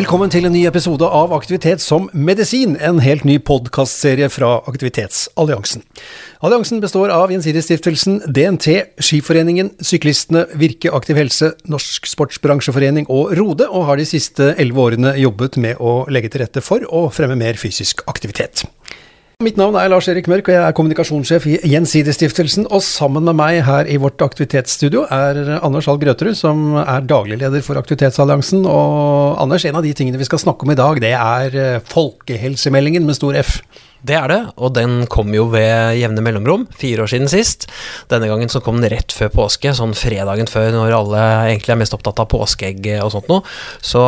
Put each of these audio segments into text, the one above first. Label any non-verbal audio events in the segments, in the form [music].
Velkommen til en ny episode av Aktivitet som medisin, en helt ny podkastserie fra Aktivitetsalliansen. Alliansen består av Gjensidigestiftelsen, DNT, Skiforeningen, Syklistene, Virke Aktiv Helse, Norsk Sportsbransjeforening og Rode, og har de siste elleve årene jobbet med å legge til rette for å fremme mer fysisk aktivitet. Mitt navn er Lars Erik Mørk, og jeg er kommunikasjonssjef i Gjensidigestiftelsen. Og sammen med meg her i vårt aktivitetsstudio er Anders Hall Grøterud, som er daglig leder for Aktivitetsalliansen. Og Anders, en av de tingene vi skal snakke om i dag, det er eh, folkehelsemeldingen med stor F. Det er det, og den kom jo ved jevne mellomrom, fire år siden sist. Denne gangen så kom den rett før påske, sånn fredagen før, når alle egentlig er mest opptatt av påskeegg og sånt noe. Så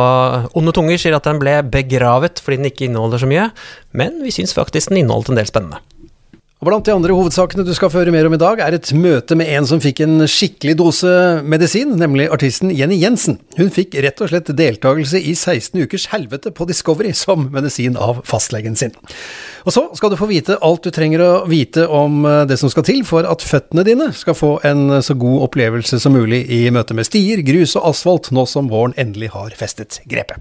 onde tunger sier at den ble begravet fordi den ikke inneholder så mye, men vi syns faktisk den inneholdt en del spennende. Og Blant de andre hovedsakene du skal føre mer om i dag, er et møte med en som fikk en skikkelig dose medisin, nemlig artisten Jenny Jensen. Hun fikk rett og slett deltakelse i 16 ukers helvete på Discovery som medisin av fastlegen sin. Og så skal du få vite alt du trenger å vite om eh, det som skal til for at føttene dine skal få en så god opplevelse som mulig i møte med stier, grus og asfalt, nå som våren endelig har festet grepet.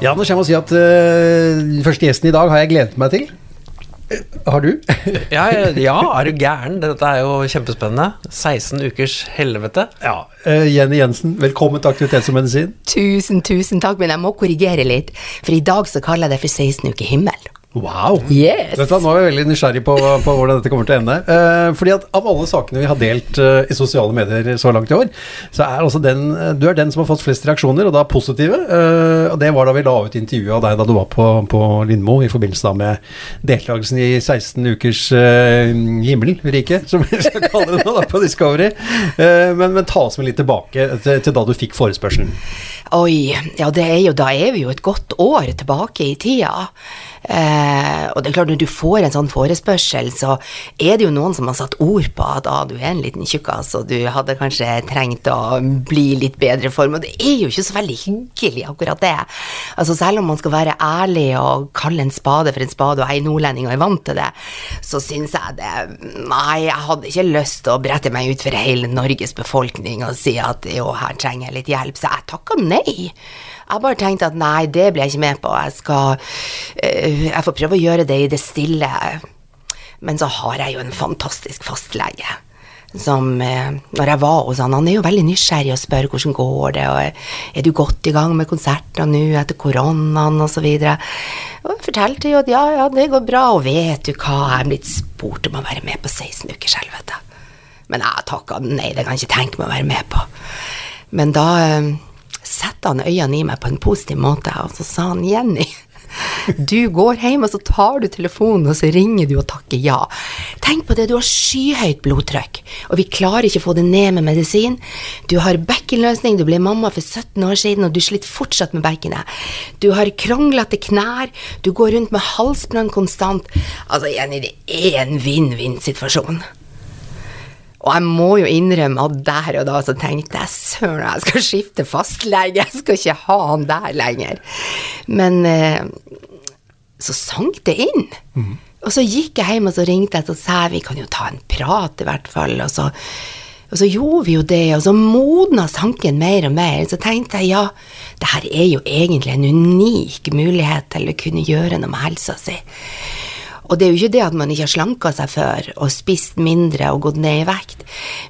Ja, Anders, jeg må si at uh, første gjesten i dag har jeg gledet meg til. Har du? [laughs] ja, ja, er du gæren? Dette er jo kjempespennende. 16 ukers helvete. Ja, uh, Jenny Jensen, velkommen til Aktivitet som medisin. Tusen, tusen takk, men jeg må korrigere litt, for i dag så kaller jeg det for 16 uker himmel. Wow! Yes. Dette, nå er jeg veldig nysgjerrig på, på, hvordan dette kommer til å ende. Eh, fordi at Av alle sakene vi har delt eh, i sosiale medier så langt i år, så er altså den du er den som har fått flest reaksjoner, og da positive. Eh, og Det var da vi la ut intervjuet av deg da du var på, på Lindmo i forbindelse da med deltakelsen i 16 ukers uh, himmelrike, som vi skal kalle det nå, da, på Discovery. Eh, men, men, ta oss med litt tilbake til, til da du fikk forespørselen. Oi, ja det er jo, da er vi jo et godt år tilbake i tida. Eh, og det er klart, når du får en sånn forespørsel, så er det jo noen som har satt ord på at ah, du er en liten tjukkas, og du hadde kanskje trengt å bli litt bedre form, og det er jo ikke så veldig hyggelig, akkurat det. Altså, selv om man skal være ærlig og kalle en spade for en spade, og jeg er nordlending og er vant til det, så syns jeg det Nei, jeg hadde ikke lyst til å brette meg ut for hele Norges befolkning og si at jo, her trenger jeg litt hjelp, så jeg takka nei. Jeg bare tenkte at nei, det blir jeg ikke med på. Jeg skal uh, Jeg får prøve å gjøre det i det stille. Men så har jeg jo en fantastisk fastlege. Som uh, Når jeg var hos han, han er jo veldig nysgjerrig og spør hvordan går det, og er du godt i gang med konserter nå etter koronaen, og så videre. Og fortalte jo at ja, ja, det går bra, og vet du hva, jeg er blitt spurt om å være med på 16 ukers helvete. Men jeg takka nei, det kan jeg ikke tenke meg å være med på. Men da satte han øynene i meg på en positiv måte, og så sa han Jenny. [laughs] Du går hjem, og så tar du telefonen, og så ringer du og takker ja. Tenk på det, du har skyhøyt blodtrykk, og vi klarer ikke å få det ned med medisin. Du har bekkenløsning, du ble mamma for 17 år siden, og du sliter fortsatt med bekkenet. Du har kronglete knær, du går rundt med halsbrann konstant. Altså, Jenny, det er en vinn-vinn-situasjon. Og jeg må jo innrømme at der og da så tenkte jeg søren, jeg skal skifte fastlege, jeg skal ikke ha han der lenger. Men eh, så sank det inn. Mm. Og så gikk jeg hjem og så ringte jeg og sa vi kan jo ta en prat, i hvert fall. Og så, og så gjorde vi jo det, og så modna sanken mer og mer. Så tenkte jeg ja, det her er jo egentlig en unik mulighet til å kunne gjøre noe med helsa si. Og det er jo ikke det at man ikke har slanka seg før og spist mindre og gått ned i vekt,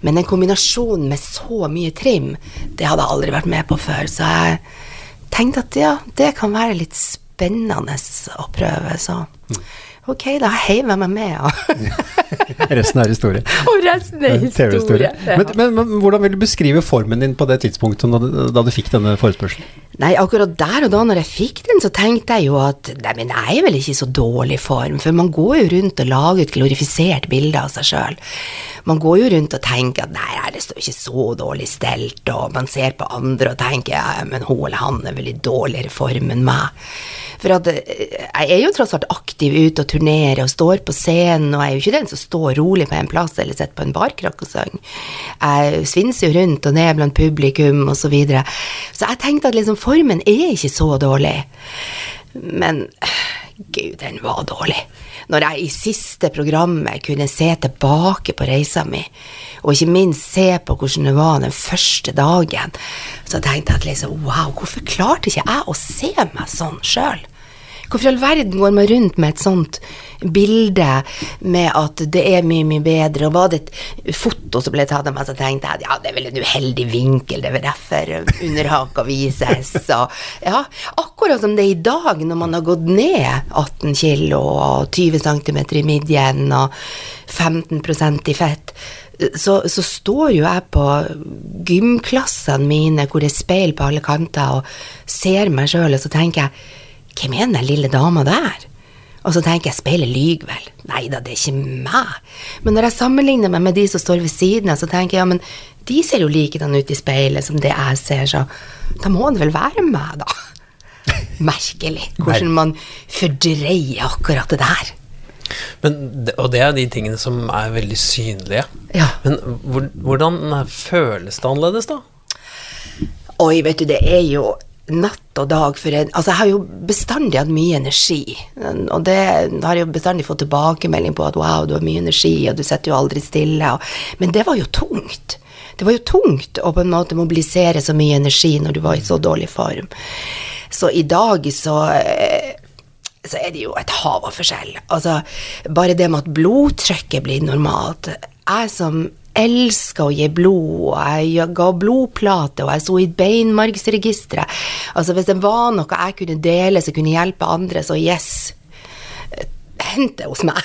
men en kombinasjon med så mye trim, det hadde jeg aldri vært med på før. Så jeg tenkte at ja, det kan være litt spennende å prøve, så ok, da hei, jeg meg med. [laughs] resten er historie. Og resten er historie. Ja. Men, men, men, hvordan vil du beskrive formen din på det tidspunktet da, da du fikk denne forespørselen? Nei, akkurat der og da når jeg fikk den, så tenkte jeg jo at nei, men jeg er vel ikke i så dårlig form, for man går jo rundt og lager et glorifisert bilde av seg sjøl. Man går jo rundt og tenker at nei, det står ikke så dårlig stelt, og man ser på andre og tenker ja, men hun eller han er vel i dårligere form enn meg. For at eh, jeg er jo tross alt aktiv ute og turnerer og står på scenen, og jeg er jo ikke den som står rolig på en plass eller sitter på en barkrakk og synger. Jeg svinser jo rundt og ned blant publikum og så videre. Så jeg tenkte at liksom formen er ikke så dårlig. Men gud, den var dårlig. når jeg i siste programmet kunne se tilbake på reisa mi, og ikke minst se på hvordan det var den første dagen, så tenkte jeg at liksom, wow, hvorfor klarte ikke jeg å se meg sånn sjøl? Hvorfor i all verden går man rundt med et sånt bilde med at det er mye, mye bedre, og var det et foto som ble tatt av meg, så tenkte jeg at ja, det er vel en uheldig vinkel, det er vel derfor underhaka vises, og ja, akkurat som det er i dag, når man har gått ned 18 kilo og 20 cm i midjen og 15% i fett, så, så, står jo jeg på gymklassene mine hvor det er speil på alle kanter, og ser meg sjøl, og så tenker jeg hvem er den lille dama der? Og så tenker jeg, speilet lyver vel. Nei da, det er ikke meg. Men når jeg sammenligner meg med de som står ved siden av, så tenker jeg, ja, men de ser jo likedan ut i speilet som det jeg ser, så da må det vel være meg, da. [laughs] Merkelig hvordan man fordreier akkurat det der. Men, og det er de tingene som er veldig synlige. Ja. Men hvordan føles det annerledes, da? Oi, vet du, det er jo natt og dag for en Altså, jeg har jo bestandig hatt mye energi, og det har jeg jo bestandig fått tilbakemelding på at wow, du har mye energi, og du sitter jo aldri stille, og, men det var jo tungt. Det var jo tungt å på en måte mobilisere så mye energi når du var i så dårlig form. Så i dag så så er det jo et hav av forskjell. Altså, bare det med at blodtrykket blir normalt. Jeg som elska å gi blod, og jeg ga blodplate, og jeg sto i beinmargsregisteret. Altså, hvis det var noe jeg kunne dele som kunne hjelpe andre, så yes, hent det hos meg.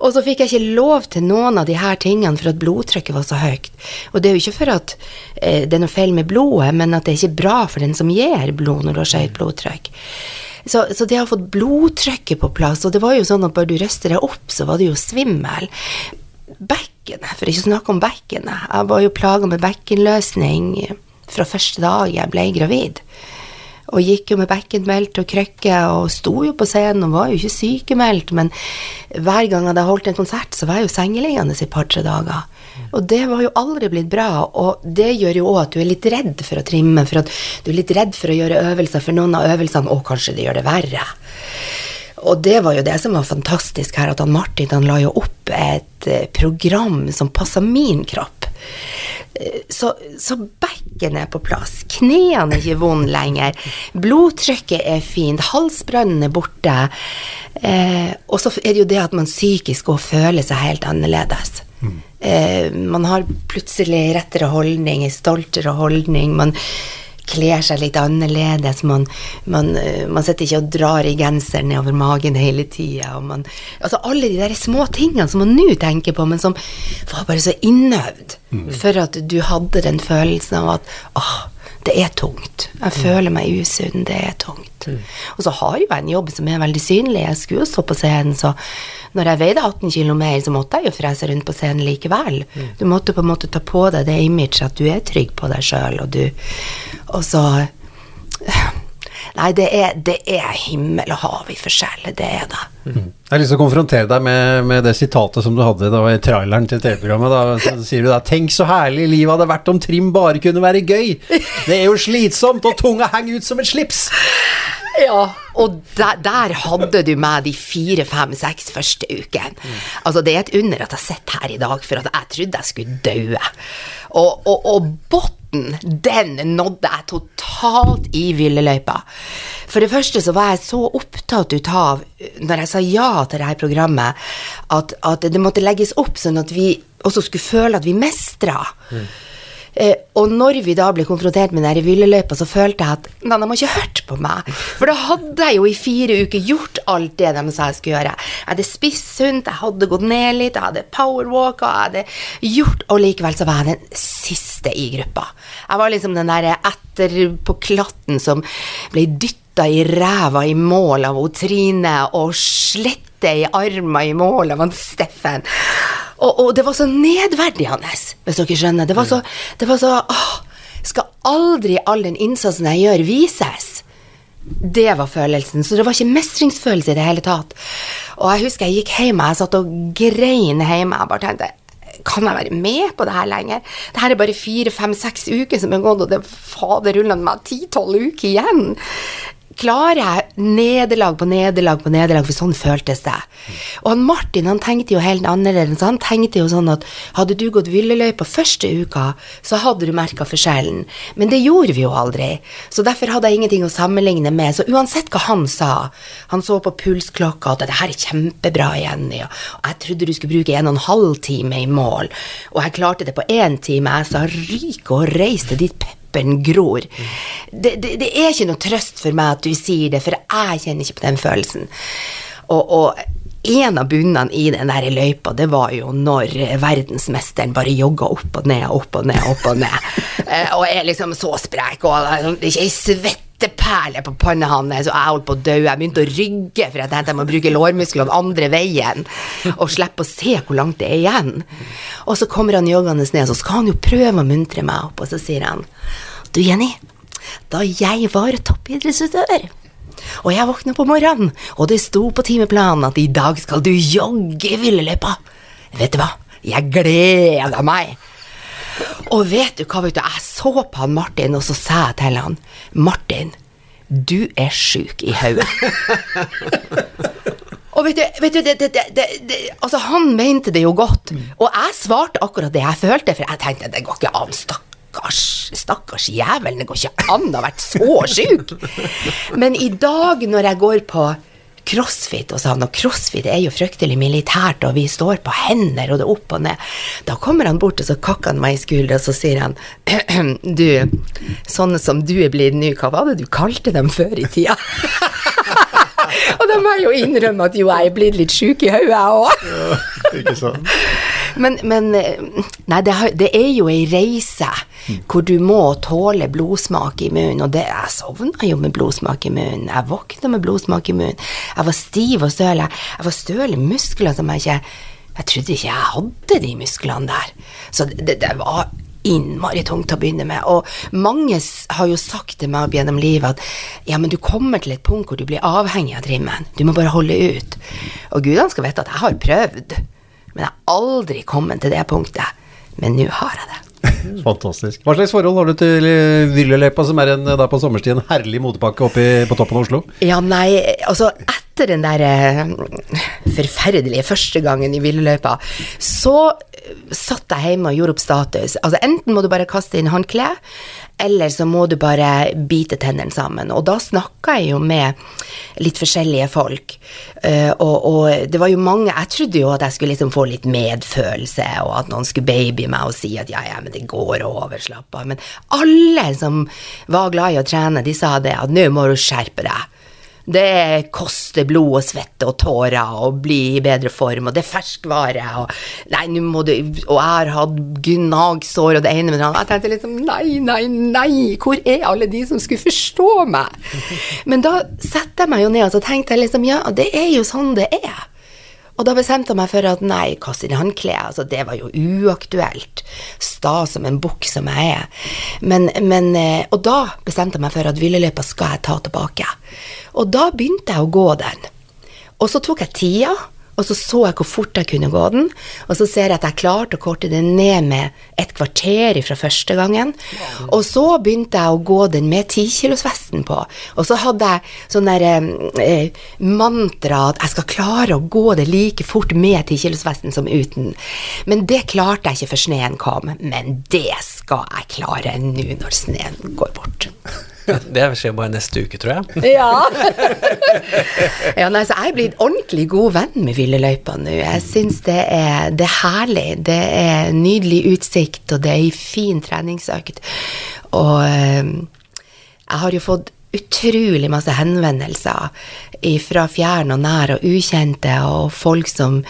Og så fikk jeg ikke lov til noen av de her tingene for at blodtrykket var så høyt. Og det er jo ikke for at eh, det er noe feil med blodet, men at det er ikke bra for den som gir blod når du har høyt blodtrykk. Så, så, det har fått blodtrykket på plass, og det var jo sånn at bare du røster deg opp, så var det jo svimmel bekkenet, for ikke å snakke om bekkenet. Jeg var jo plaga med bekkenløsning fra første dag jeg ble gravid. Og gikk jo med bekkenmeldt og krykke og sto jo på scenen og var jo ikke sykemeldt, men hver gang jeg hadde holdt en konsert, så var jeg jo sengeliggende i et par-tre dager. Og det var jo aldri blitt bra, og det gjør jo òg at du er litt redd for å trimme, for at du er litt redd for å gjøre øvelser, for noen av øvelsene, å, kanskje det gjør det verre. Og det var jo det som var fantastisk her, at han Martin han la jo opp et eh, program som passa min kropp. Eh, så, så bekken er på plass, knærne er ikke vonde lenger, blodtrykket er fint, halsbrønnen er borte. Eh, og så er det jo det at man psykisk òg føler seg helt annerledes. Mm. Eh, man har plutselig rettere holdning, stoltere holdning. man kler seg litt annerledes. Man, man, eh, man sitter ikke og drar i genseren nedover magen hele tida. Altså alle de der små tingene som man nå tenker på, men som var bare så innøvd mm. for at du hadde den følelsen av at åh, det er tungt. Jeg føler meg usunn, det er tungt. Mm. Og så har jo jeg en jobb som er veldig synlig. Jeg skulle jo stå på scenen, så når jeg veide 18 kg mer, så måtte jeg jo frese rundt på scenen likevel. Mm. Du måtte på en måte ta på deg det imaget at du er trygg på deg sjøl, og du Og så Nei, det er, det er himmel og hav i forskjell, det er det. Mm. Jeg har lyst til å konfrontere deg med, med det sitatet som du hadde da, i traileren til TV-programmet. Da så sier du da 'Tenk så herlig livet hadde vært om trim bare kunne være gøy'. Det er jo slitsomt, og tunga henger ut som et slips. Ja, og der, der, hadde du meg de fire, fem, seks første ukene. Mm. Altså, det er et under at jeg sitter her i dag, for at jeg trodde jeg skulle daue. Og, og, og botten, den nådde jeg totalt i villeløypa. For det første så var jeg så opptatt ut av, når jeg sa ja til dette programmet, at, at det måtte legges opp sånn at vi også skulle føle at vi mestra. Mm. Eh, og når vi da ble konfrontert med den villeløypa, så følte jeg at nei, de har ikke hørt på meg. For da hadde jeg jo i fire uker gjort alt det de sa jeg skulle gjøre. Jeg hadde spist sunt, jeg hadde gått ned litt, jeg hadde powerwalka, jeg hadde gjort Og likevel så var jeg den siste i gruppa. Jeg var liksom den derre etterpåklatten som ble dytta i ræva i mål av Trine og slette i arma i mål av han Steffen. Og, og, det var så nedverdigende, hvis dere skjønner. Det var så, det var så åh, Skal aldri all den innsatsen jeg gjør, vises? Det var følelsen. Så det var ikke mestringsfølelse i det hele tatt. Og jeg husker jeg gikk hjem, jeg satt og grein hjemme. Jeg bare tenkte kan jeg være med på det her lenger? Det her er bare fire, fem, seks uker som er gått, og det fader rullende meg ti-tolv uker igjen. Klarer jeg nederlag på nederlag på nederlag, for sånn føltes det. Og han Martin han tenkte jo helt annerledes. Han tenkte jo sånn at hadde du gått villeløypa første uka, så hadde du merka forskjellen. Men det gjorde vi jo aldri, så derfor hadde jeg ingenting å sammenligne med. Så uansett hva han sa, han så på pulsklokka at det her er kjempebra, Jenny, og jeg trodde du skulle bruke en og en halv time i mål, og jeg klarte det på én time. Jeg sa ryk og reis til ditt pepper leppen gror. Det, det, det, er ikke noe trøst for meg at du sier det, for jeg kjenner ikke på den følelsen. Og, og en av bunnene i den der løypa, det var jo når verdensmesteren bare jogga opp og ned, opp og ned, opp og ned. [laughs] Eh, og er liksom så sprek, og det er ikke ei svetteperle på panna hans, og jeg holdt på å dø. Jeg begynte å rygge, for jeg tenkte jeg må bruke lårmusklene andre veien, og slippe å se hvor langt det er igjen. Og så kommer han joggende ned, så skal han jo prøve å muntre meg opp, og så sier han Du, Jenny, da jeg var toppidrettsutøver og jeg våkna på morgenen, og det sto på timeplanen at i dag skal du jogge villeløypa. Vet du hva, jeg gleder meg. Og vet du hva, vet du, jeg så på han Martin, og så sa jeg til han, Martin, du er sjuk i hodet. [laughs] Og vet du, vet du det, det, det, altså han mente det jo godt, og jeg svarte akkurat det jeg følte, for jeg tenkte det går ikke an, stakkars, stakkars jævel, det går ikke an å ha vært så sjuk. [laughs] Men i dag, når jeg går på crossfit og sånn, og crossfit er jo fryktelig militært, og vi står på hender, og det er opp og ned, da kommer han bort, og så kakker han meg i skuldra, og så sier han [clears throat] Du, sånne som du er blitt nå, hva var det du kalte dem før i tida? [laughs] og da må jeg jo innrømme at jo, jeg er blitt litt sjuk i hodet, jeg òg. [laughs] Men, men Nei, det, det, er jo ei reise mm. hvor du må tåle blodsmak i munnen, og det, jeg sovna jo med blodsmak i munnen. Jeg våkna med blodsmak i munnen. Jeg var stiv og støl. Jeg var støl i muskler som jeg ikke Jeg trodde ikke jeg hadde de musklene der. Så det, det var innmari tungt å begynne med. Og mange har jo sagt til meg opp gjennom livet at ja, men du kommer til et punkt hvor du blir avhengig av trimmen. Du må bare holde ut. Og gudene skal vite at jeg har prøvd. Men jeg har aldri kommet til det punktet. Men nå har jeg det. [laughs] Fantastisk. Hva slags forhold har du til Villeløypa, som er en, der på sommerstid en herlig motepakke oppe på toppen av Oslo? Ja, nei, altså etter den der uh, forferdelige første gangen i Villeløypa, så satt jeg hjemme og gjorde opp status. Altså enten må du bare kaste inn håndkle, eller så må du bare bite tennene sammen. Og da snakka jeg jo med litt forskjellige folk. Uh, og, og, det var jo mange Jeg trodde jo at jeg skulle liksom få litt medfølelse, og at noen skulle baby meg og si at ja, ja, men det går over, slapp av. Men alle som var glad i å trene, de sa det, at nå må du skjerpe deg. Det koster blod og svette og tårer å bli i bedre form, og det er ferskvare, og Nei, nå må du Og jeg har hatt gnagsår og det ene med det andre. Jeg tenkte liksom Nei, nei, nei, hvor er alle de som skulle forstå meg? [laughs] Men da setter jeg meg jo ned og så tenkte jeg liksom Ja, det er jo sånn det er. Og da bestemte jeg meg for at nei, kast inn håndkleet. Altså, det var jo uaktuelt. Sta som en bukk som jeg er. Men, men, eh, og da bestemte jeg meg for at villeløypa skal jeg ta tilbake. Og da begynte jeg å gå den. Og så tok jeg tida og så så jeg hvor fort jeg kunne gå den, og så ser jeg at jeg klarte å korte den ned med et kvarter fra første gangen. Og så begynte jeg å gå den med tikilosvesten på, og så hadde jeg sånn der eh, mantra at jeg skal klare å gå det like fort med tikilosvesten som uten. Men det klarte jeg ikke før sneen kom, men det skal jeg klare nå når sneen går bort. [laughs] Det skjer bare neste uke, tror jeg. [laughs] Ja. [laughs] ja nei, så jeg er blitt ordentlig god venn med Villeløypa nå. Jeg syns det, det, er herlig. Det er nydelig utsikt, og det er ei fin treningsøkt. Og eh, jeg har jo fått utrolig masse henvendelser fra fjern og nær og ukjente, og folk som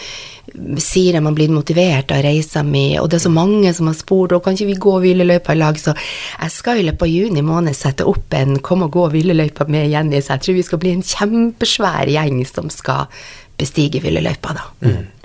sier at man blir motivert av reisa mi, og det er så mange som har spurt og kan ikke vi gå hvileløypa i lag, så jeg skal i løpet av juni måned sette opp en Kom og gå hvileløypa med Jenny, så jeg tror vi skal bli en kjempesvær gjeng som skal bestige hvileløypa, da. Mm.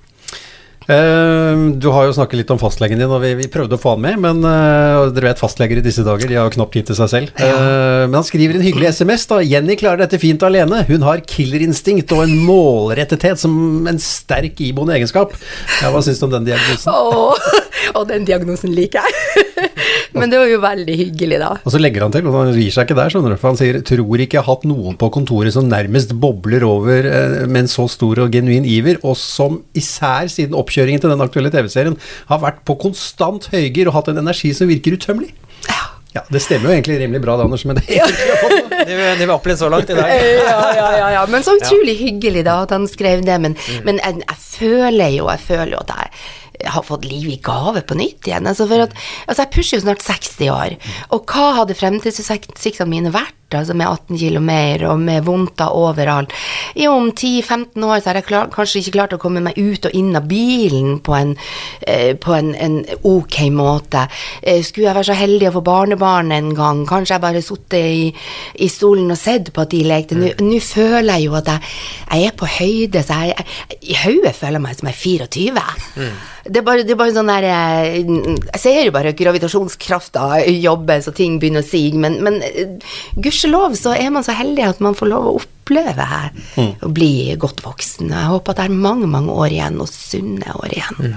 Uh, du har jo snakket litt om fastlegen din, og vi, vi prøvde å få han med, men uh, dere vet fastleger i disse dager, de har jo knapt tid til seg selv. Ja. Uh, men han skriver en hyggelig SMS, da. Jenny klarer dette fint alene. Hun har killerinstinkt og en målrettethet som en sterk iboende egenskap. Ja, hva syns du om den diagnosen? Oh, og den diagnosen liker jeg. [laughs] Men det var jo veldig hyggelig, da. Og så legger han til, og han gir seg ikke der, skjønner du, for han sier tror ikke jeg har hatt noen på kontoret som nærmest bobler over eh, med en så stor og genuin iver, og som især siden oppkjøringen til den aktuelle TV-serien har vært på konstant høygir og hatt en energi som virker utømmelig. Ja. Ja, Det stemmer jo egentlig rimelig bra, det, Anders, men det Det vi har [laughs] opplevd så langt i dag. [laughs] ja, ja, ja, ja. Men så utrolig hyggelig da at han skrev det. Men, men jeg, jeg føler jo jeg føler jo at jeg har fått liv i gave på nytt igjen. Altså at, altså jeg pusher jo snart 60 år, og hva hadde fremtidsutsiktene mine vært? Altså med 18 kilo mer og med vondter overalt. Jo, om 10-15 år så har jeg klar, kanskje ikke klart å komme meg ut og inn av bilen på en, eh, på en, en ok måte. Eh, skulle jeg være så heldig å få barnebarn en gang, kanskje jeg bare sittet i, i stolen og sett på at de lekte. Nå nå føler jeg jo at jeg, jeg er på høyde, så jeg, jeg i hodet føler jeg meg som jeg er 24. Det er bare, det er bare sånn der eh, Jeg ser jo bare gravitasjonskrafta jobbe så ting begynner å sige, men, men eh, gudskjelov så er man så heldig at man får lov å oppleve her, å bli godt voksen. Jeg håper at det er mange, mange år igjen, og sunne år igjen.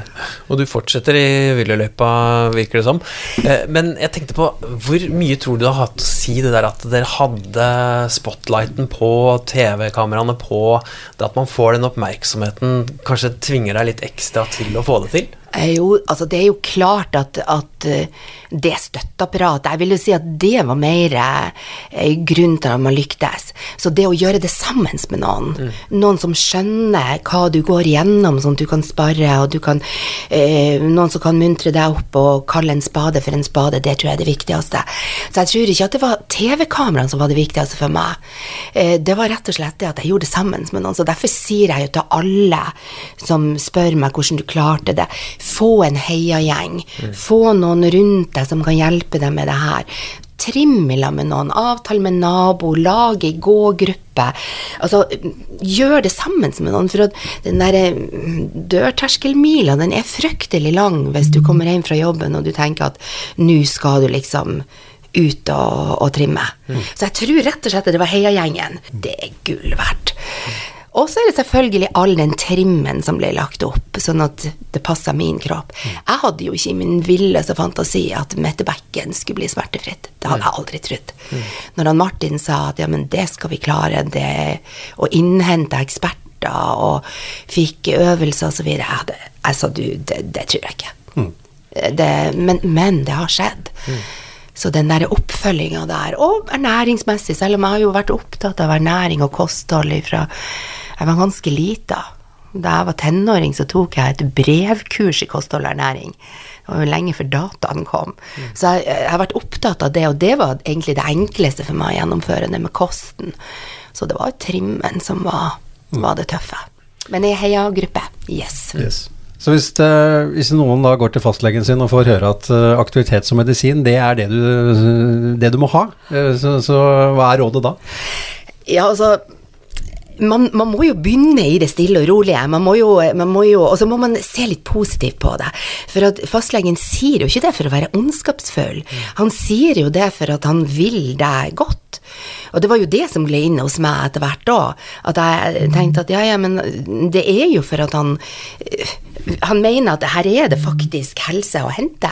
Og du fortsetter i Villeløypa, virker det som. Eh, Men jeg tenkte på, hvor mye tror du det har hatt å si det der at dere hadde spotlighten på, TV-kameraene på, det at man får den oppmerksomheten, kanskje tvinger deg litt ekstra til å få det til? Eh, Jo, altså det er jo klart at, at eh, det støtteapparatet Jeg vil jo si at det var mer grunnen til at man lyktes. Så det å gjøre det sammen med noen, noen som skjønner hva du går igjennom, sånn at du kan spare, og du kan eh, Noen som kan muntre deg opp og kalle en spade for en spade, det tror jeg er det viktigste. Så jeg tror ikke at det var TV-kameraene som var det viktigste for meg. Eh, det var rett og slett det at jeg gjorde det sammen med noen. Så derfor sier jeg jo til alle som spør meg hvordan du klarte det, få en heiagjeng. Få noen rundt deg som kan hjelpe deg med det her. Trim sammen med noen, avtale med nabo, lage gågruppe. Altså, gjør det sammen med noen, for den der mm, dørterskelmila, den er fryktelig lang hvis du kommer hjem fra jobben og du tenker at nå skal du liksom ut og, og trimme. Så jeg tror rett og slett at det var heiagjengen. Det er gull verdt. Og så er det selvfølgelig all den trimmen som ble lagt opp, sånn at det passer min kropp. Jeg hadde jo ikke i min villeste fantasi at Mette Bekken skulle bli smertefritt. Det hadde jeg aldri trodd. Når han Martin sa at ja, men det skal vi klare, det å innhente eksperter og fikk øvelser og så videre, jeg, hadde, jeg sa du, det, det tror jeg ikke. Det, men, men det har skjedd. Så den der oppfølginga der, og ernæringsmessig, selv om jeg har jo vært opptatt av ernæring og kosthold fra jeg var ganske lita. Da jeg var tenåring, så tok jeg et brevkurs i kosthold og ernæring. Det var jo lenge før dataen kom. Så jeg, jeg har vært opptatt av det, og det var egentlig det enkleste for meg å gjennomføre, det med kosten. Så det var trimmen som var, var det tøffe. Men jeg heia gruppe. Yes. Yes. Så hvis, det, hvis noen da går til fastlegen sin og får høre at eh, aktivitet som medisin, det er det du, det du må ha, eh, så, så hva er rådet da? Ja, altså man, man, må jo begynne i det stille og rolige, man må jo, man må jo, og så må man se litt positivt på det. For at fastlegen sier jo ikke det for å være ondskapsfull, han sier jo det for at han vil deg godt. Og det var jo det som ble inn hos meg etter hvert da, at jeg tenkte at ja, ja, men det er jo for at han han mener at her er det faktisk helse å hente.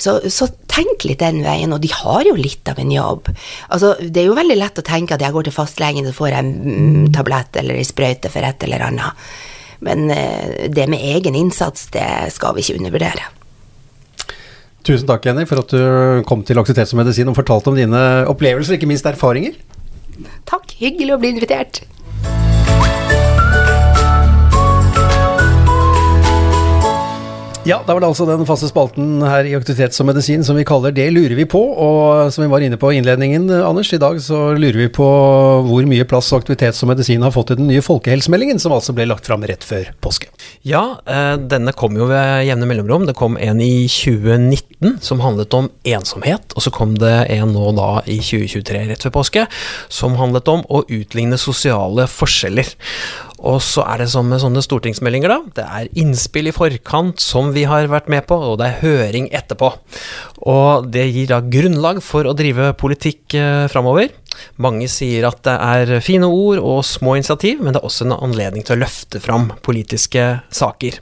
Så, så, tenk litt den veien, og de har jo litt av en jobb. Altså, det er jo veldig lett å tenke at jeg går til fastlegen og får en mm, tablett eller en sprøyte for et eller annet. Men eh, det med egen innsats, det skal vi ikke undervurdere. Tusen takk, Jenny, for at du kom til Aktivitet som medisin og fortalte om dine opplevelser, ikke minst erfaringer. Takk, hyggelig å bli invitert. Ja, da var det altså den faste spalten her i Aktivitet som medisin som vi kaller Det lurer vi på, og som vi var inne på i innledningen, Anders, i dag så lurer vi på hvor mye plass aktivitet som medisin har fått i den nye folkehelsemeldingen, som altså ble lagt fram rett før påske. Ja, eh, denne kom jo ved jevne mellomrom. Det kom en i 2019 som handlet om ensomhet, og så kom det en nå da i 2023 rett før påske som handlet om å utligne sosiale forskjeller. Og så er det som med sånne stortingsmeldinger, da. Det er innspill i forkant som vi har vært med på, og det er høring etterpå. Og det gir da grunnlag for å drive politikk eh, framover. Mange sier at det er fine ord og små initiativ, men det er også en anledning til å løfte fram politiske saker.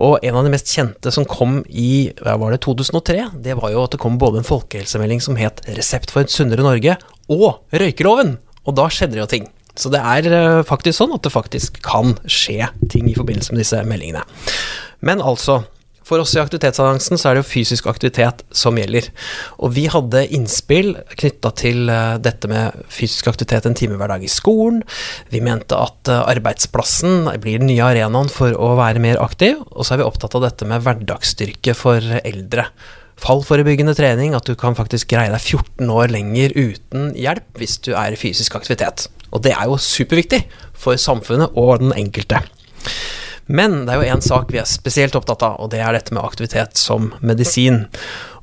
Og en av de mest kjente som kom i hva var det, 2003, det var jo at det kom både en folkehelsemelding som het 'Resept for et sunnere Norge', og røykeloven. Og da skjedde det jo ting. Så det er eh, faktisk sånn at det faktisk kan skje ting i forbindelse med disse meldingene. Men altså, for oss i Aktivitetsannonsen så er det jo fysisk aktivitet som gjelder. Og vi hadde innspill knytta til eh, dette med fysisk aktivitet en time hver dag i skolen. Vi mente at eh, arbeidsplassen blir den nye arenaen for å være mer aktiv. Og så er vi opptatt av dette med hverdagsstyrke for eldre fallforebyggende trening, at du kan faktisk greie deg 14 år lenger uten hjelp hvis du er i fysisk aktivitet. Og det er jo superviktig for samfunnet og den enkelte. Men det er jo én sak vi er spesielt opptatt av, og det er dette med aktivitet som medisin.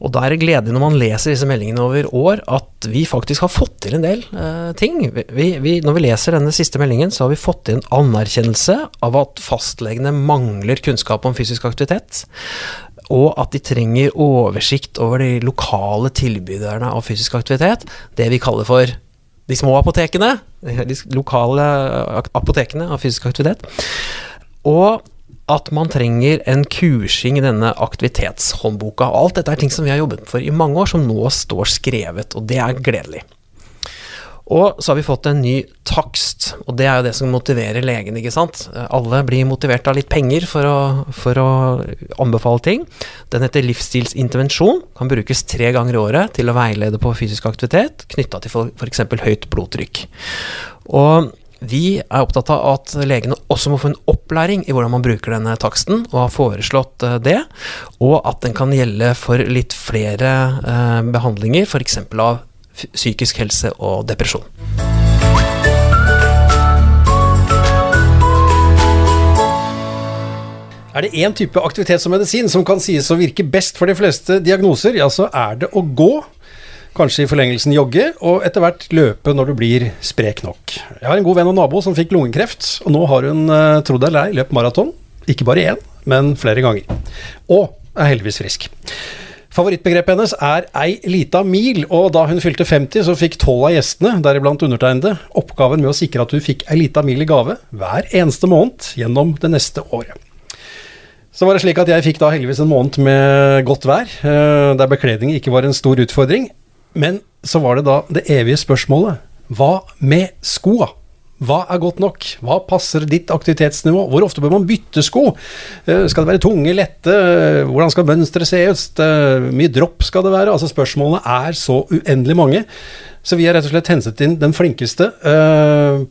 Og da er det gledelig når man leser disse meldingene over år, at vi faktisk har fått til en del uh, ting. Vi, vi, når vi leser denne siste meldingen, så har vi fått til en anerkjennelse av at fastlegene mangler kunnskap om fysisk aktivitet og at de trenger oversikt over de lokale tilbyderne av fysisk aktivitet. Det vi kaller for de små apotekene. De lokale apotekene av fysisk aktivitet. Og at man trenger en kursing i denne aktivitetshåndboka. Alt dette er ting som vi har jobbet for i mange år, som nå står skrevet, og det er gledelig. Og så har vi fått en ny takst, og det er jo det som motiverer legen, ikke sant. Alle blir motivert av litt penger for å, for å anbefale ting. Den heter livsstilsintervensjon, kan brukes tre ganger i året til å veilede på fysisk aktivitet knytta til f.eks. høyt blodtrykk. Og vi er opptatt av at legene også må få en opplæring i hvordan man bruker denne taksten, og har foreslått eh, det. Og at den kan gjelde for litt flere eh, behandlinger, f.eks. av psykisk helse og depresjon. Er det én type aktivitet som medisin som kan sies å virke best for de fleste diagnoser, ja, så er det å gå. Kanskje i forlengelsen jogge, og etter hvert løpe når du blir sprek nok. Jeg har en god venn og nabo som fikk lungekreft, og nå har hun, eh, tro det eller ei, løpt maraton. Ikke bare én, men flere ganger. Og er heldigvis frisk. Favorittbegrepet hennes er ei lita mil, og da hun fylte 50, så fikk tolv av gjestene, deriblant undertegnede, oppgaven med å sikre at hun fikk ei lita mil i gave hver eneste måned gjennom det neste året. Så var det slik at jeg fikk da heldigvis en måned med godt vær, eh, der bekledning ikke var en stor utfordring. Men så var det da det evige spørsmålet hva med skoa? Hva er godt nok? Hva passer ditt aktivitetsnivå? Hvor ofte bør man bytte sko? Eh, skal det være tunge, lette? Hvordan skal mønsteret se ut? Hvor mye dropp skal det være? Altså Spørsmålene er så uendelig mange. Så vi har rett og slett henset inn den flinkeste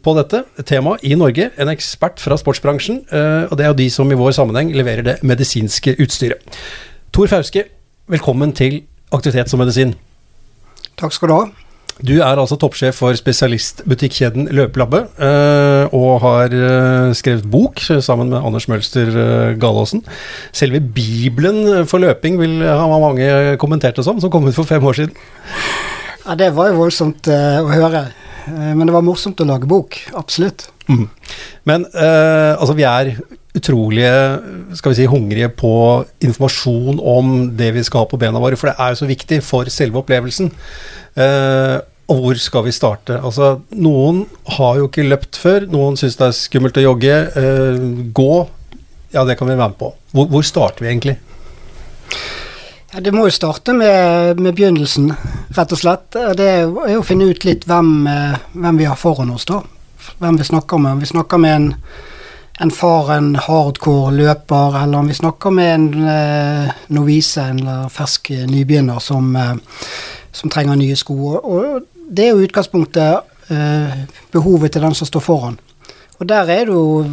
på dette temaet i Norge. En ekspert fra sportsbransjen. Og det er jo de som i vår sammenheng leverer det medisinske utstyret. Tor Fauske, velkommen til Aktivitet som medisin. Takk skal du ha. Du er altså toppsjef for spesialistbutikkjeden Løpelabbet, eh, og har eh, skrevet bok sammen med Anders Mølster eh, Galaasen. Selve bibelen for løping vil ha mange kommentert det som, som kom ut for fem år siden. Ja, det var jo voldsomt å høre. Men det var morsomt å lage bok. Absolutt. Mm. Men altså, vi er utrolige skal vi si, hungrige på informasjon om det vi skal ha på bena våre, for det er jo så viktig for selve opplevelsen. Eh, og hvor skal vi starte? Altså, noen har jo ikke løpt før, noen syns det er skummelt å jogge. Eh, gå, ja, det kan vi være med på. Hvor, hvor starter vi egentlig? Ja, det må jo starte med, med, begynnelsen, rett og slett. Det er jo å finne ut litt hvem, eh, hvem vi har foran oss, da. Hvem vi snakker med. Vi snakker med en en faren hardcore løper, eller om vi snakker med en eh, novise eller fersk nybegynner som, eh, som, trenger nye sko. Og det er jo utgangspunktet eh, behovet til den som står foran. Og der er det jo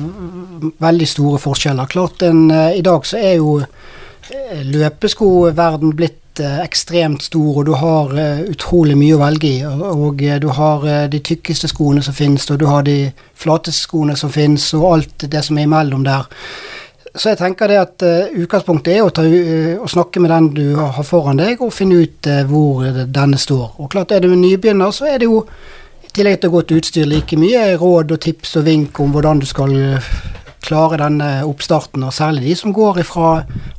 veldig store forskjeller. Klart en, eh, I dag så er jo eh, løpeskoverden blitt Eh, ekstremt stor, og du har uh, utrolig mye å velge i. Og, uh, du har de tykkeste skoene som finnes, og du har de flateste skoene som finnes, og alt det som er imellom der. Så jeg tenker det at utgangspunktet er å, ta, å, snakke med den du har foran deg, og finne ut hvor denne står. Og klart er du en nybegynner, så er det jo i tillegg til godt utstyr like mye råd og tips og vink om hvordan du skal klare denne oppstarten, og særlig de som går ifra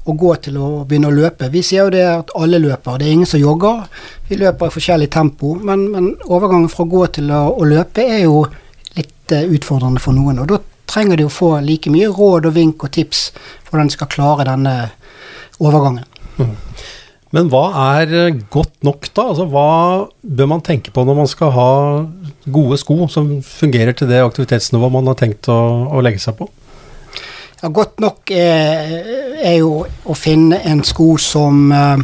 å gå til å begynne å løpe. Vi sier jo det at alle løper, det er ingen som jogger. Vi løper i forskjellig tempo, men, men overgangen fra å gå til å, å løpe er jo litt uh, utfordrende for noen. og da trenger de å få like mye råd og vink og tips for hvordan de skal klare denne overgangen. Mm. Men hva er eh, godt nok, da? Altså, hva bør man tenke på når man skal ha gode sko som fungerer til det aktivitetsnivået man har tenkt å, å legge seg på? Ja, godt nok er, er, jo å finne en sko som eh,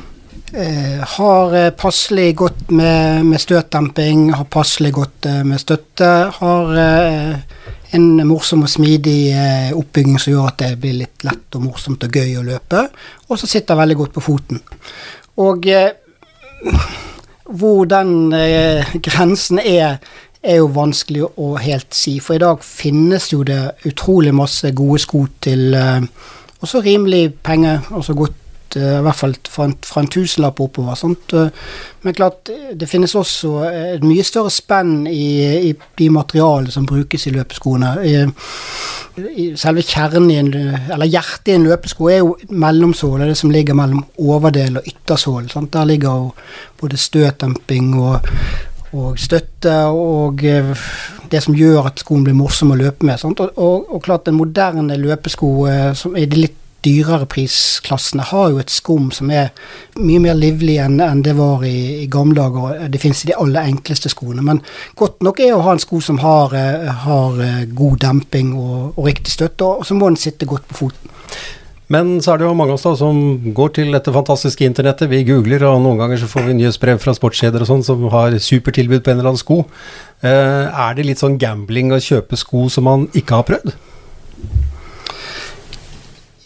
eh har passelig godt med, med, støtdemping, har passelig godt eh, med støtte, har eh, en morsom og smidig eh, oppbygging som gjør at det blir litt lett og morsomt og gøy å løpe, og så sitter veldig godt på foten. Og eh, hvor den eh, grensen er, er jo vanskelig å helt si. For i dag finnes jo det utrolig masse gode sko til eh, også rimelig penger, altså godt Eh, i hvert fall fra en, fra en tusenlapp oppover. Sant? Eh, men klart, det finnes også et mye større spenn i, i de materialene som brukes i løpeskoene. I, i selve kjernen i en, eller hjertet i en løpesko er jo mellomsåle, det som ligger mellom overdel og yttersål. Sant? Der ligger både støtdemping og, og støtte og eh, det som gjør at skoen blir morsom å løpe med. Og, og, og, klart en moderne løpesko som er de litt dyrere prisklassene har jo et skum som er mye mer livlig enn, enn det var i, i gamle dager. Det finnes i de aller enkleste skoene. Men godt nok er å ha en sko som har, eh, har eh, god demping og, og, riktig støtte, og så må den sitte godt på foten. Men så er det jo mange av oss da som går til dette fantastiske internettet. Vi googler, og noen ganger så får vi nyhetsbrev fra sportskjeder og sånn som har supertilbud på en eller annen sko. Eh, er det litt sånn gambling å kjøpe sko som man ikke har prøvd?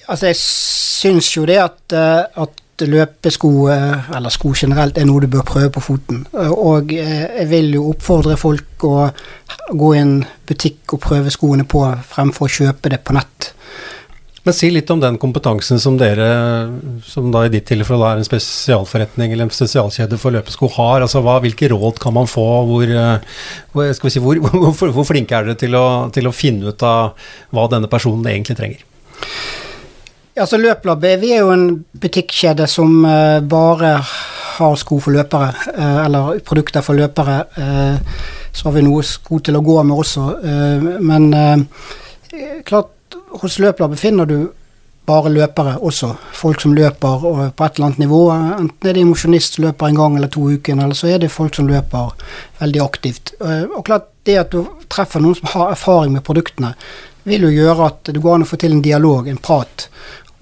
Altså, jeg syns jo det at, eh, at løpesko, eh, eller sko generelt, er noe du bør prøve på foten. Og jeg vil jo oppfordre folk å gå i en butikk og prøve skoene på, fremfor å kjøpe det på nett. Men si litt om den kompetansen som dere, som da i ditt tilfelle er en spesialforretning eller en spesialkjede for løpesko, har. Altså hva, Hvilke råd kan man få? Hvor, hvor, si, [laughs] hvor, hvor flinke er dere til å, til å finne ut av hva denne personen egentlig trenger? Ja, så Løplabbet vi er jo en butikkjede som uh, bare har sko for løpere, uh, eller produkter for løpere. Så har vi noe sko til å gå med også, men klart, hos Løplabbet finner du bare løpere også. Folk som løper på et eller annet nivå. Enten er det mosjonist som løper en gang eller to uker, eller så er det folk som løper veldig aktivt. Og klart, det at du treffer noen som har erfaring med produktene, vil jo gjøre at det går an å få til en dialog, en prat.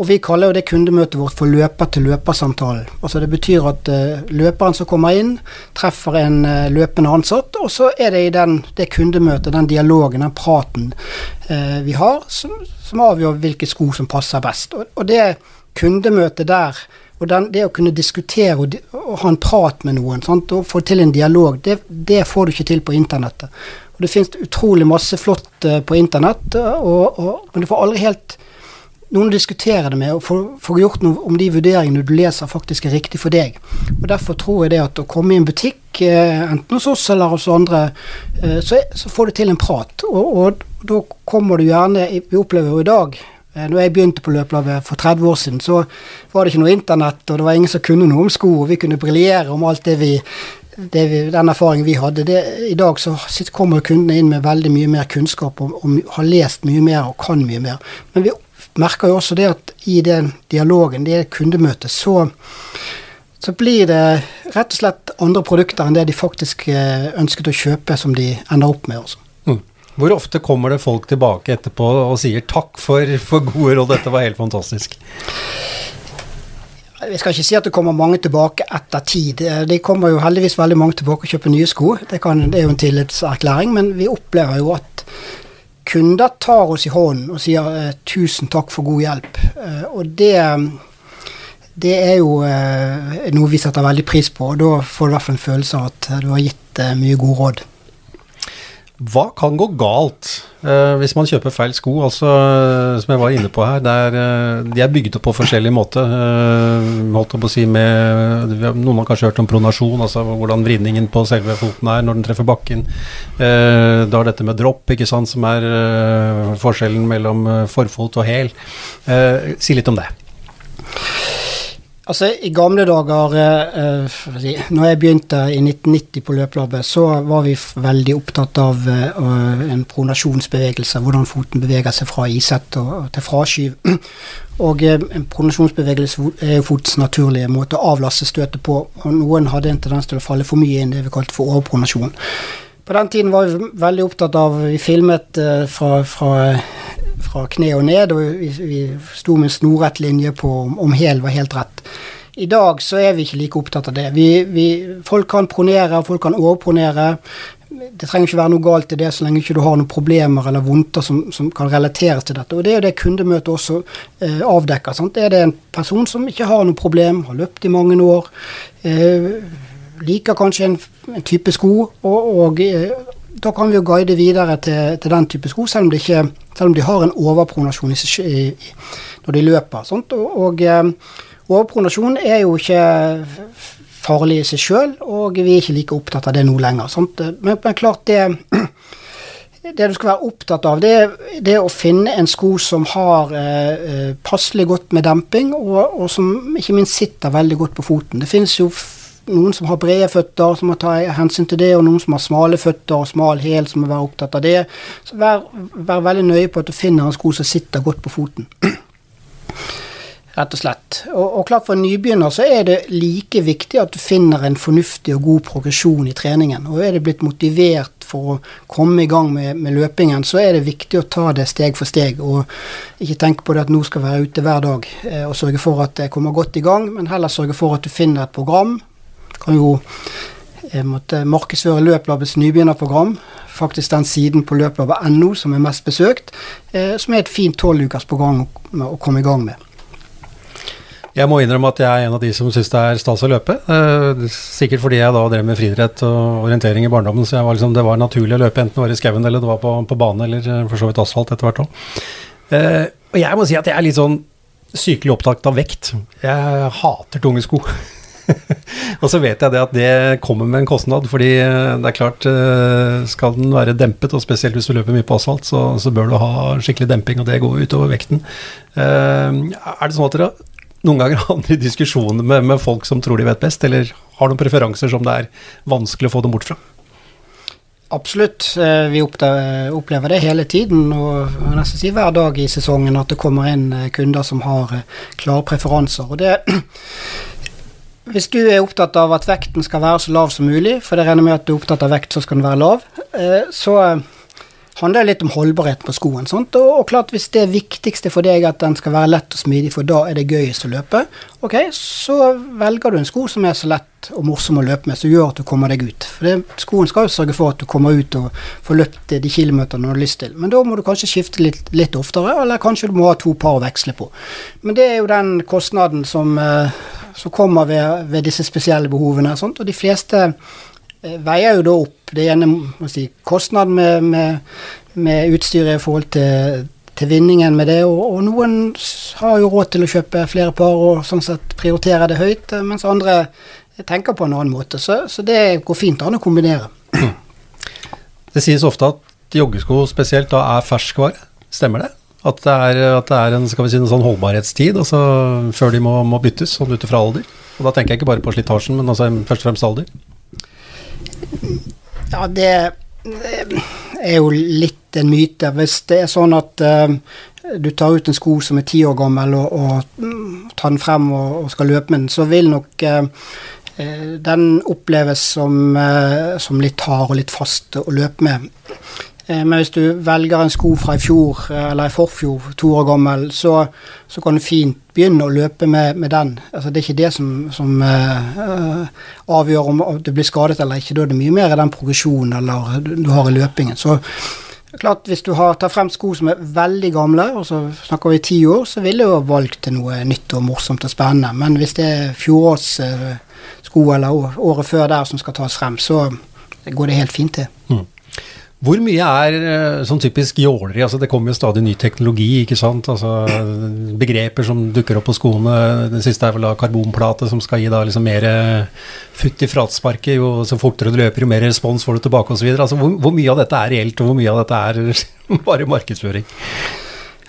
Og vi kaller jo det kundemøtet vårt for løper-til-løper-samtalen. Altså det betyr at uh, løperen som kommer inn, treffer en uh, løpende ansatt, og så er det i den, det kundemøtet, den dialogen, den praten uh, vi har, som, som, avgjør hvilke sko som passer best. Og, og det kundemøtet der, og den, det å kunne diskutere og, og, ha en prat med noen, sant, og få til en dialog, det, det får du ikke til på internettet. Og det finnes utrolig masse flott på internett, og, men du får aldri helt noen å diskutere det med, og få gjort noe om de vurderingene du leser faktisk er riktig for deg. Og Derfor tror jeg det at å komme i en butikk, eh, enten hos oss eller hos andre, eh, så, så får du til en prat. Og, og, da kommer du gjerne Vi opplever jo i dag eh, når jeg begynte på løpelaget for 30 år siden, så var det ikke noe internett, og det var ingen som kunne noe om sko, og vi kunne briljere om alt det vi, vi, den erfaringen vi hadde. Det, I dag så kommer kundene inn med veldig mye mer kunnskap og, og, har lest mye mer og kan mye mer. Men vi merker jo også det at i den dialogen, det kundemøtet, så, så blir det rett og slett andre produkter enn det de faktisk eh, ønsket å kjøpe, som de ender opp med. også. Mm. Hvor ofte kommer det folk tilbake etterpå og sier 'takk for, for gode råd, dette var helt fantastisk'? Jeg skal ikke si at det kommer mange tilbake etter tid. Det kommer jo heldigvis veldig mange tilbake og kjøper nye sko. Det, kan, det er jo en tillitserklæring, men vi opplever jo at kunder tar oss i hånden og sier eh, 'tusen takk for god hjelp'. Eh, og det, det er jo eh, noe vi setter veldig pris på, og da får du i hvert fall en følelse av at du har gitt mye gode råd. Hva kan gå galt eh, hvis man kjøper feil sko? Altså, uh, som jeg var inne på her, er, uh, de er bygget opp på forskjellig måte. holdt på å si med, Noen har kanskje hørt om pronasjon, altså hvordan vridningen på selve foten er når den treffer bakken. da er dette med dropp, ikke sant, som er forskjellen mellom forfot og hæl. si litt om det. Altså, I gamle dager, eh, eh når jeg begynte i 1990 på løplabbet, så var vi veldig opptatt av eh, en pronasjonsbevegelse, hvordan foten beveger seg fra isett til fraskyv. [clears throat] Og eh, en pronasjonsbevegelse er jo fotens naturlige måte å avlaste støtet på. og Noen hadde en tendens til å falle for mye inn det vi kalte for overpronasjon. På den tiden var vi veldig opptatt av Vi filmet fra, fra fra kne og ned, og vi, vi sto med en snorrett linje på om, om hæl var helt rett. I dag så er vi ikke like opptatt av det. Vi, vi, folk kan pronere, folk kan overpronere. Det trenger ikke være noe galt i det så lenge ikke du har noen problemer eller vondter som, som, kan relateres til dette. Og Det er jo det kundemøtet også eh, avdekker. Sant? Er det en person som ikke har noe problem, har løpt i mange år, eh, liker kanskje en, en type sko, og, og eh, da kan vi jo guide videre til, til den type sko, selv om, ikke, selv om, de har en overpronasjon i, i, når de løper. Sånt. Og, og um, overpronasjon er jo ikke farlig i seg sjøl, og vi er ikke like opptatt av det nå lenger. Men, men klart det [clears throat] det du skal være opptatt av, det, det er å finne en sko som har eh, eh passelig godt med demping, og, og, som ikke minst sitter veldig godt på foten. Det finnes jo noen som har brede føtter, som må ta hensyn til det, og noen som har smale føtter og smal hæl, som må være opptatt av det. Så vær, vær, veldig nøye på at du finner en sko som sitter godt på foten. [clears throat] Rett og slett. Og, og klart for en nybegynner så er det like viktig at du finner en fornuftig og god progresjon i treningen. Og er det blitt motivert for å komme i gang med, med, løpingen, så er det viktig å ta det steg for steg. Og ikke tenke på det at nå skal være ute hver dag eh, og sørge for at det kommer godt i gang, men heller sørge for at du finner et program kan jo måtte markedsføre Løplabbets nybegynnerprogram. Faktisk den siden på løplabbet.no som er mest besøkt. Eh, som er et fint tolvukers program å komme i gang med. Jeg må innrømme at jeg er en av de som syns det er stas å løpe. Eh, sikkert fordi jeg da drev med friidrett og orientering i barndommen, så var liksom, det var naturlig å løpe enten det var i skauen eller det var på, på bane eller eh, for så vidt asfalt etter hvert òg. Og jeg må si at jeg er litt sånn sykelig opptatt av vekt. Jeg hater tunge sko. [laughs] og så vet jeg det at det kommer med en kostnad, fordi eh, det er klart eh, skal den være dempet, og spesielt hvis du løper mye på asfalt, så, så bør du ha skikkelig demping, og det går utover vekten. Eh, er det sånn at dere noen ganger [laughs] havner i diskusjoner med, med folk som tror de vet best, eller har noen preferanser som det er vanskelig å få dem bort fra? Absolutt. Vi opplever det hele tiden, og nesten si hver dag i sesongen at det kommer inn kunder som har klare preferanser. Og det [clears throat] hvis du er opptatt av at vekten skal være så lav som mulig, for det regner med at du er opptatt av vekt, så skal den være lav, eh, så eh, handler det litt om holdbarheten på skoen. Sant? Og, klart Hvis det viktigste for deg er at den skal være lett og smidig, for da er det gøyest å løpe, ok, så velger du en sko som er så lett og morsom å løpe med, som gjør at du kommer deg ut. For det, Skoen skal jo sørge for at du kommer ut og får løpt de kilometerne du har lyst til. Men da må du kanskje skifte litt, litt oftere, eller kanskje du må ha to par å veksle på. Men det er jo den kostnaden som eh, som kommer ved, ved, disse spesielle behovene. Sånt, og de fleste eh, veier jo da opp det ene si, kostnaden med, med, med, utstyret i forhold til, til vinningen med det, og, og, noen har jo råd til å kjøpe flere par og sånn sett prioritere det høyt, eh, mens andre tenker på en annen måte. Så, så det går fint an å kombinere. Det sies ofte at joggesko spesielt da er ferskvare. Stemmer det? At det er, at det er en, skal vi si, en sånn holdbarhetstid altså, før de må, må byttes, sånn ut fra alder. Og da tenker jeg ikke bare på slitasjen, men altså først og fremst alder. Ja, det, er jo litt en myte. Hvis det er sånn at uh, du tar ut en sko som er ti år gammel, og, og tar den frem og, og, skal løpe med den, så vil nok uh, den oppleves som, som litt hard og litt fast å løpe med. Eh, men hvis du velger en sko fra i fjor eh, eller i forfjor, to år gammel, så, så kan du fint begynne å løpe med, med den. Altså, det er ikke det som, som uh, avgjør om du blir skadet eller ikke. Da er det mye mer i den progresjonen eller du, du har i løpingen. Så klart, hvis du har, tar frem sko som er veldig gamle, og så snakker vi ti år, så ville jeg jo valgt noe nytt og morsomt og spennende. Men hvis det er fjorårssko sko eller året før der som skal tas frem, så går det helt fint til. Mm. Hvor mye er eh, sånn typisk jåleri? Altså, det kommer jo stadig ny teknologi, ikke sant. Altså, begreper som dukker opp på skoene. Den siste er vel da karbonplate, som skal gi da liksom mer futt i fratsparket. Jo så fortere du løper, jo mer respons får du tilbake osv. Altså, hvor, hvor mye av dette er reelt, og hvor mye av dette er [laughs] bare markedsføring?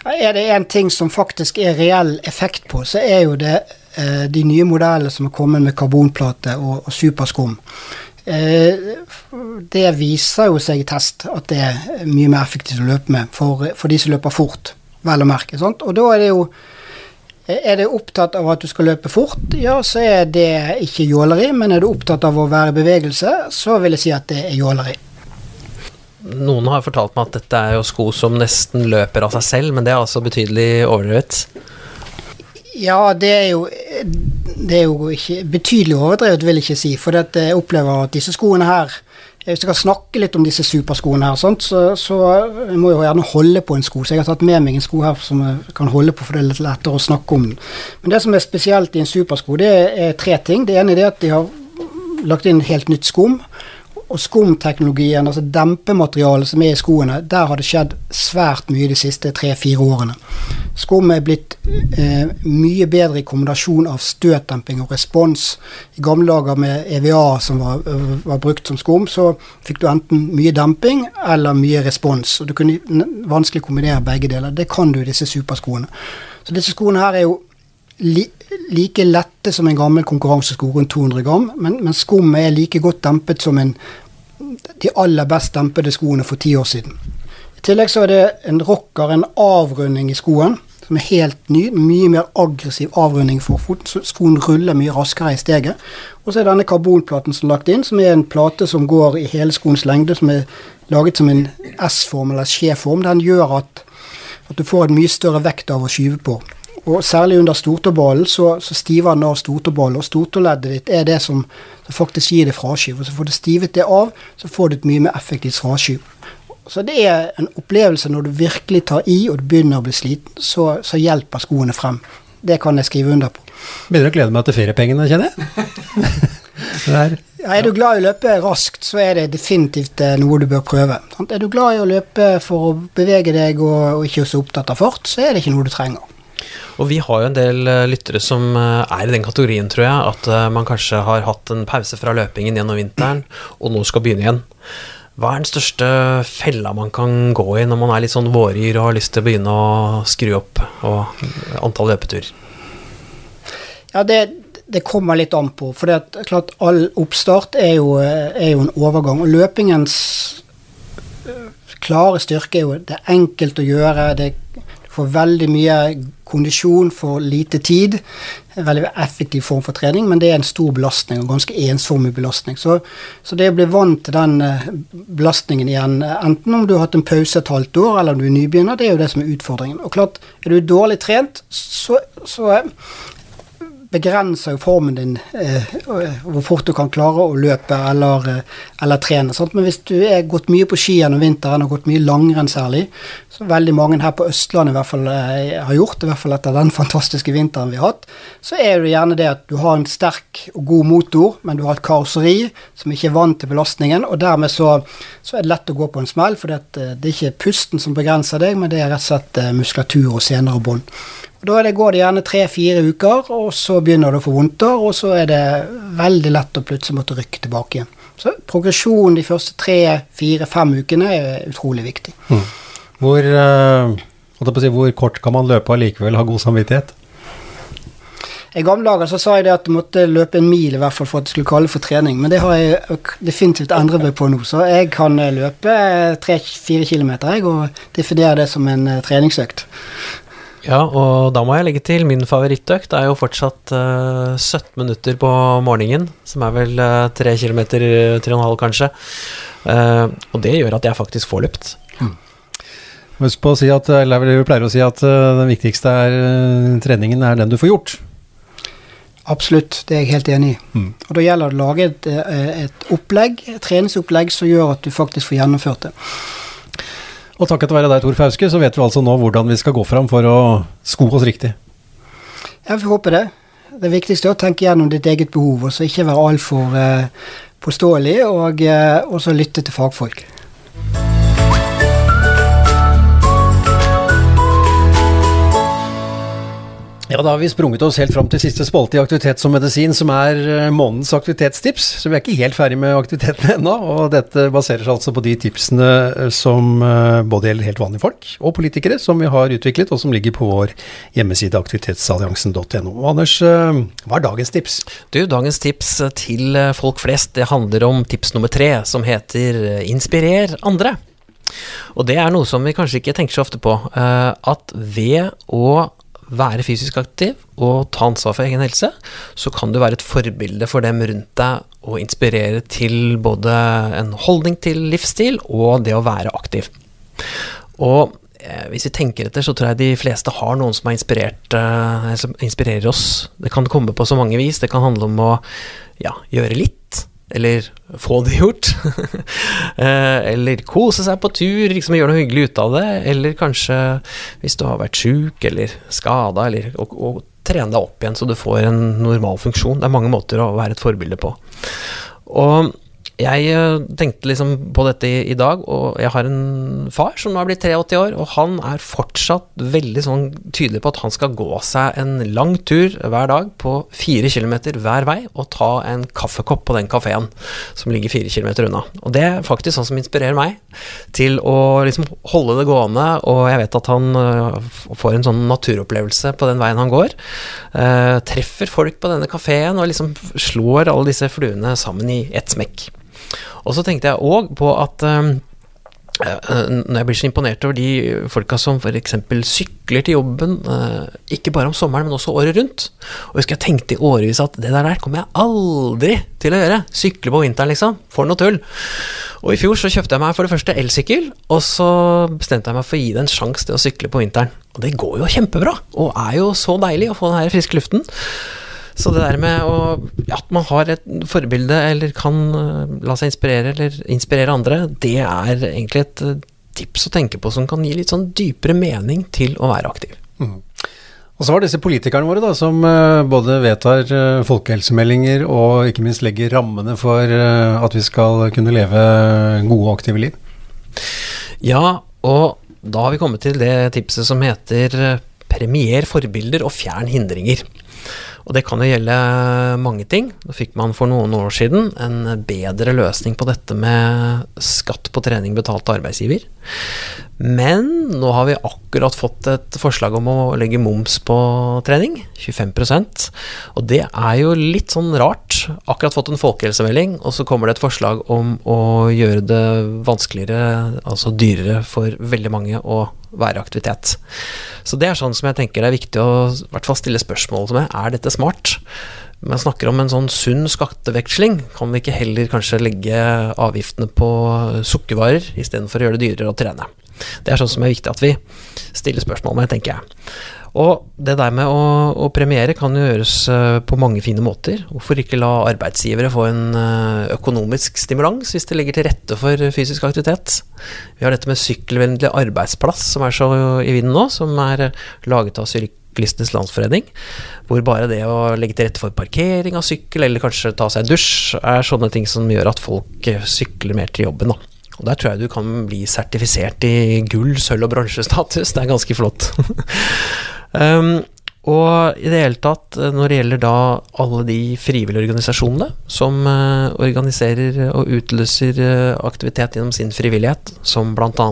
Er det en ting som faktisk er reell effekt på, så er jo det eh, de nye modellene som er kommet med karbonplate og, og superskum. Eh, det viser jo seg i test at det er mye mer effektivt å løpe med for, for de som løper fort, vel å merke. Sant? Og da er det jo er det opptatt av at du skal løpe fort, ja, så er det ikke jåleri. Men er du opptatt av å være i bevegelse, så vil jeg si at det er jåleri. Noen har fortalt meg at dette er jo sko som nesten løper av seg selv, men det er altså betydelig overdrevet. Ja, det er jo, det er jo ikke betydelig overdrevet, vil jeg ikke si. For jeg opplever at disse skoene her Hvis jeg skal snakke litt om disse superskoene her, sånt, så, så jeg må jeg jo gjerne holde på en sko. Så jeg har tatt med meg en sko her som jeg kan holde på, for det er litt lettere å snakke om den. Men det som er spesielt i en supersko, det er tre ting. Det ene er at de har lagt inn helt nytt skum og skumteknologien, altså dempematerialet som er i skoene, der har det skjedd svært mye de siste tre-fire årene. Skum er blitt eh, mye bedre i kombinasjon av støtdemping og respons. I gamle dager med EVA som var, var, brukt som skum, så fikk du enten mye demping eller mye respons. og Du kunne vanskelig kombinere begge deler. Det kan du i disse superskoene. Så disse skoene her er jo li, like lette som en gammel konkurransesko, rundt 200 gram, men, men skummet er like godt dempet som en de aller best dempede skoene for ti år siden. I tillegg så er det en rocker, en avrunding i skoen, som er helt ny. Mye mer aggressiv avrunding for foten. Så skoen ruller mye raskere i steget. Og så er denne karbonplaten som er lagt inn, som er en plate som går i hele skoens lengde, som er laget som en S-form eller skjeform. Den gjør at, at du får en mye større vekt av å skyve på. Og særlig under stortåbollen, så, så stiver den av stortåbollen. og stortåleddet ditt er det som, som faktisk gir det fraskyv. Og så får du stivet det av, så får du et mye mer effektivt fraskyv. Så det er en opplevelse når du virkelig tar i og du begynner å bli sliten, så, så hjelper skoene frem. Det kan jeg skrive under på. Begynner å glede meg til feriepengene, kjenner jeg. [laughs] er. Ja, er du glad i å løpe raskt, så er det definitivt eh, noe du bør prøve. Er du glad i å løpe for å bevege deg og, og ikke så opptatt av fart, så er det ikke noe du trenger. Og vi har jo en del uh, lyttere som uh, er i den kategorien, tror jeg, at uh, man kanskje har hatt en pause fra løpingen gjennom vinteren, og nå skal begynne igjen. Hva er den største fella man kan gå i når man er litt sånn våryr og har lyst til å begynne å skru opp og antall løpeturer? Ja, det, det, kommer litt an på. For det er klart all oppstart er jo, er jo en overgang. Og løpingens klare styrke er jo det er enkelt å gjøre. det får veldig mye kondisjon for lite tid. En veldig effektiv form for trening, men det er en stor belastning, og ganske ensom belastning. Så, så det å bli vant til den eh, belastningen igjen, enten om du har hatt en pause et halvt år, eller om du er nybegynner, det er jo det som er utfordringen. Og klart, er du dårlig trent, så, så begrenser jo formen din eh, hvor fort du kan klare å løpe eller, eh, eller trene. Sant? Men hvis du er gått mye på ski gjennom vinteren og gått mye langrenn særlig, som veldig mange her på Østlandet i hvert fall eh, har gjort, i hvert fall etter den [laughs] fantastiske vinteren vi har hatt, så er det gjerne det at du har en sterk og god motor, men du har et karosseri som ikke er vant til belastningen, og dermed så, så er det lett å gå på en smell, for det, eh, det er ikke pusten som begrenser deg, men det er rett og slett muskulatur og senere bånd. Da det, går det gjerne tre-fire uker, og så begynner du å få vondter, og så er det veldig lett å plutselig måtte rykke tilbake igjen. Så progresjon de første tre, fire, fem ukene er utrolig viktig. Mm. Hvor, uh, si, hvor, kort kan man løpe og likevel ha god samvittighet? I gamle dager så sa jeg det at du måtte løpe en mil i hvert fall for at det skulle kalle for trening, men det har jeg definitivt endret meg på nå. Så jeg kan løpe tre-fire kilometer jeg, og definere det som en uh, treningsøkt. Ja, og da må jeg legge til min favorittøkt er jo fortsatt uh, eh, 17 minutter på morgenen, som er vel uh, 3 km, 3,5 kanskje. Uh, og det gjør at jeg faktisk får løpt. Mm. Husk på å si at, eller vi pleier å si at uh, den viktigste er treningen er den du får gjort. Absolutt, det er jeg helt enig i. Mm. Og da gjelder det å lage et, et opplegg, et treningsopplegg som gjør at du faktisk får gjennomført det. Og takket være deg, Tor Fauske, så vet vi altså nå hvordan vi skal gå fram for å sko oss riktig. Jeg får håpe det. Det viktigste er å tenke gjennom ditt eget behov, og så ikke være altfor eh, påståelig, og, eh, også lytte til fagfolk. Ja, da har vi sprunget oss helt fram til siste spalte i Aktivitet som medisin, som er eh, månedens aktivitetstips. Så vi er ikke helt ferdig med aktiviteten ennå, og dette baserer seg altså på de tipsene eh, som eh, både gjelder helt vanlige folk og politikere, som vi har utviklet, og som ligger på vår hjemmeside aktivitetsalliansen.no. Anders, hva er dagens tips? Du, dagens tips til folk flest, det handler om tips nummer tre, som heter inspirer andre. Og det er noe som vi kanskje ikke tenker så ofte på, at ved å være fysisk aktiv og ta ansvar for egen helse, så kan du være et forbilde for dem rundt deg og inspirere til både en holdning til livsstil og det å være aktiv. Og eh, hvis vi tenker etter, så tror jeg de fleste har noen som inspirert, eh, som inspirerer oss. Det kan komme på så mange vis. Det kan handle om å ja, gjøre litt eller få det gjort. [laughs] Eh, eller kose seg på tur, liksom gjøre noe hyggelig ut av det. Eller kanskje, hvis du har vært sjuk eller skada, eller å, trene deg opp igjen så du får en normal funksjon. Det er mange måter å være et forbilde på. Og jeg eh, tenkte liksom på dette i, i, dag, og jeg har en far som nå er blitt 83 år, og han er fortsatt veldig sånn tydelig på at han skal gå seg en lang tur hver dag på fire kilometer hver vei, og ta en kaffekopp på den kafeen som ligger fire kilometer unna. Og det er faktisk sånn som inspirerer meg til å liksom holde det gående, og jeg vet at han uh, får en sånn naturopplevelse på den veien han går. Uh, treffer folk på denne kafeen og liksom slår alle disse fluene sammen i ett smekk. Og så tenkte jeg òg på at um, når jeg blir så imponert over de folka som f.eks. sykler til jobben, uh, ikke bare om sommeren, men også året rundt. Og jeg husker jeg tenkte i årevis at det der kommer jeg aldri til å gjøre. Sykle på vinteren, liksom. For noe tull. Og i fjor så kjøpte jeg meg for det første elsykkel, og så bestemte jeg meg for å gi det en sjanse til å sykle på vinteren. Og det går jo kjempebra, og er jo så deilig å få den her friske luften. Så det der med å, at man har et forbilde, eller kan eh, la seg inspirere, eller inspirere andre, det er egentlig et eh, tips å tenke på som kan gi litt sånn dypere mening til å være aktiv. Mm. Og så var disse politikerne våre da, som uh, både vedtar folkehelsemeldinger og ikke minst legger rammene for at vi skal kunne leve gode og aktive liv. Ja, og da har vi kommet til det tipset som heter premier forbilder og fjern hindringer. Og det kan jo gjelde mange ting. Da fikk man for noen år siden en bedre løsning på dette med skatt på trening betalt av arbeidsgiver. Men nå har vi akkurat fått et forslag om å legge moms på trening, 25% Og det er jo litt sånn rart. Akkurat fått en folkehelsemelding, og så kommer det et forslag om å gjøre det vanskeligere, altså dyrere, for veldig mange å være aktivitet. Så det er sånn som jeg tenker det er viktig å i hvert fall stille spørsmål med. Er dette smart? Man snakker om en sånn sunn skatteveksling. Kan vi ikke heller kanskje legge avgiftene på sukkervarer istedenfor å gjøre det dyrere å trene? Det er sånn som er viktig at vi stiller spørsmål med, tenker jeg. Og det der med å, å, premiere kan jo gjøres uh, på mange fine måter. Hvorfor ikke la arbeidsgivere få en uh, økonomisk stimulans hvis det legger til rette for fysisk aktivitet? Vi har dette med sykkelvennlig arbeidsplass som er så i vinden nå, som er laget av Syklistenes Landsforening. Hvor bare det å legge til rette for parkering av sykkel, eller kanskje ta seg en dusj, er sånne ting som gjør at folk eh, sykler mer til jobben. da. Og Der tror jeg du kan bli sertifisert i gull, sølv og bronsestatus. Det er ganske flott. [laughs] um, og i det hele tatt, eh, når det gjelder da alle de frivillige organisasjonene som uh, organiserer og utløser uh, aktivitet gjennom sin frivillighet, som bl.a.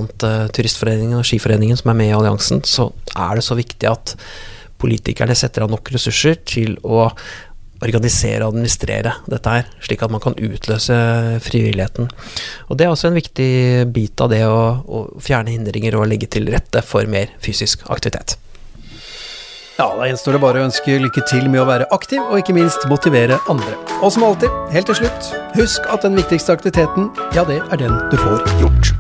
Turistforeningen og Skiforeningen som er med i alliansen, så er det så viktig at politikerne setter av nok ressurser til å organisere og administrere dette her, slik at man kan utløse frivilligheten. Og Det er også en viktig bit av det å, å fjerne hindringer og legge til rette for mer fysisk aktivitet. Ja, Da gjenstår det bare å ønske lykke til med å være aktiv, og ikke minst motivere andre. Og som alltid, helt til slutt, husk at den viktigste aktiviteten, ja, det er den du får gjort.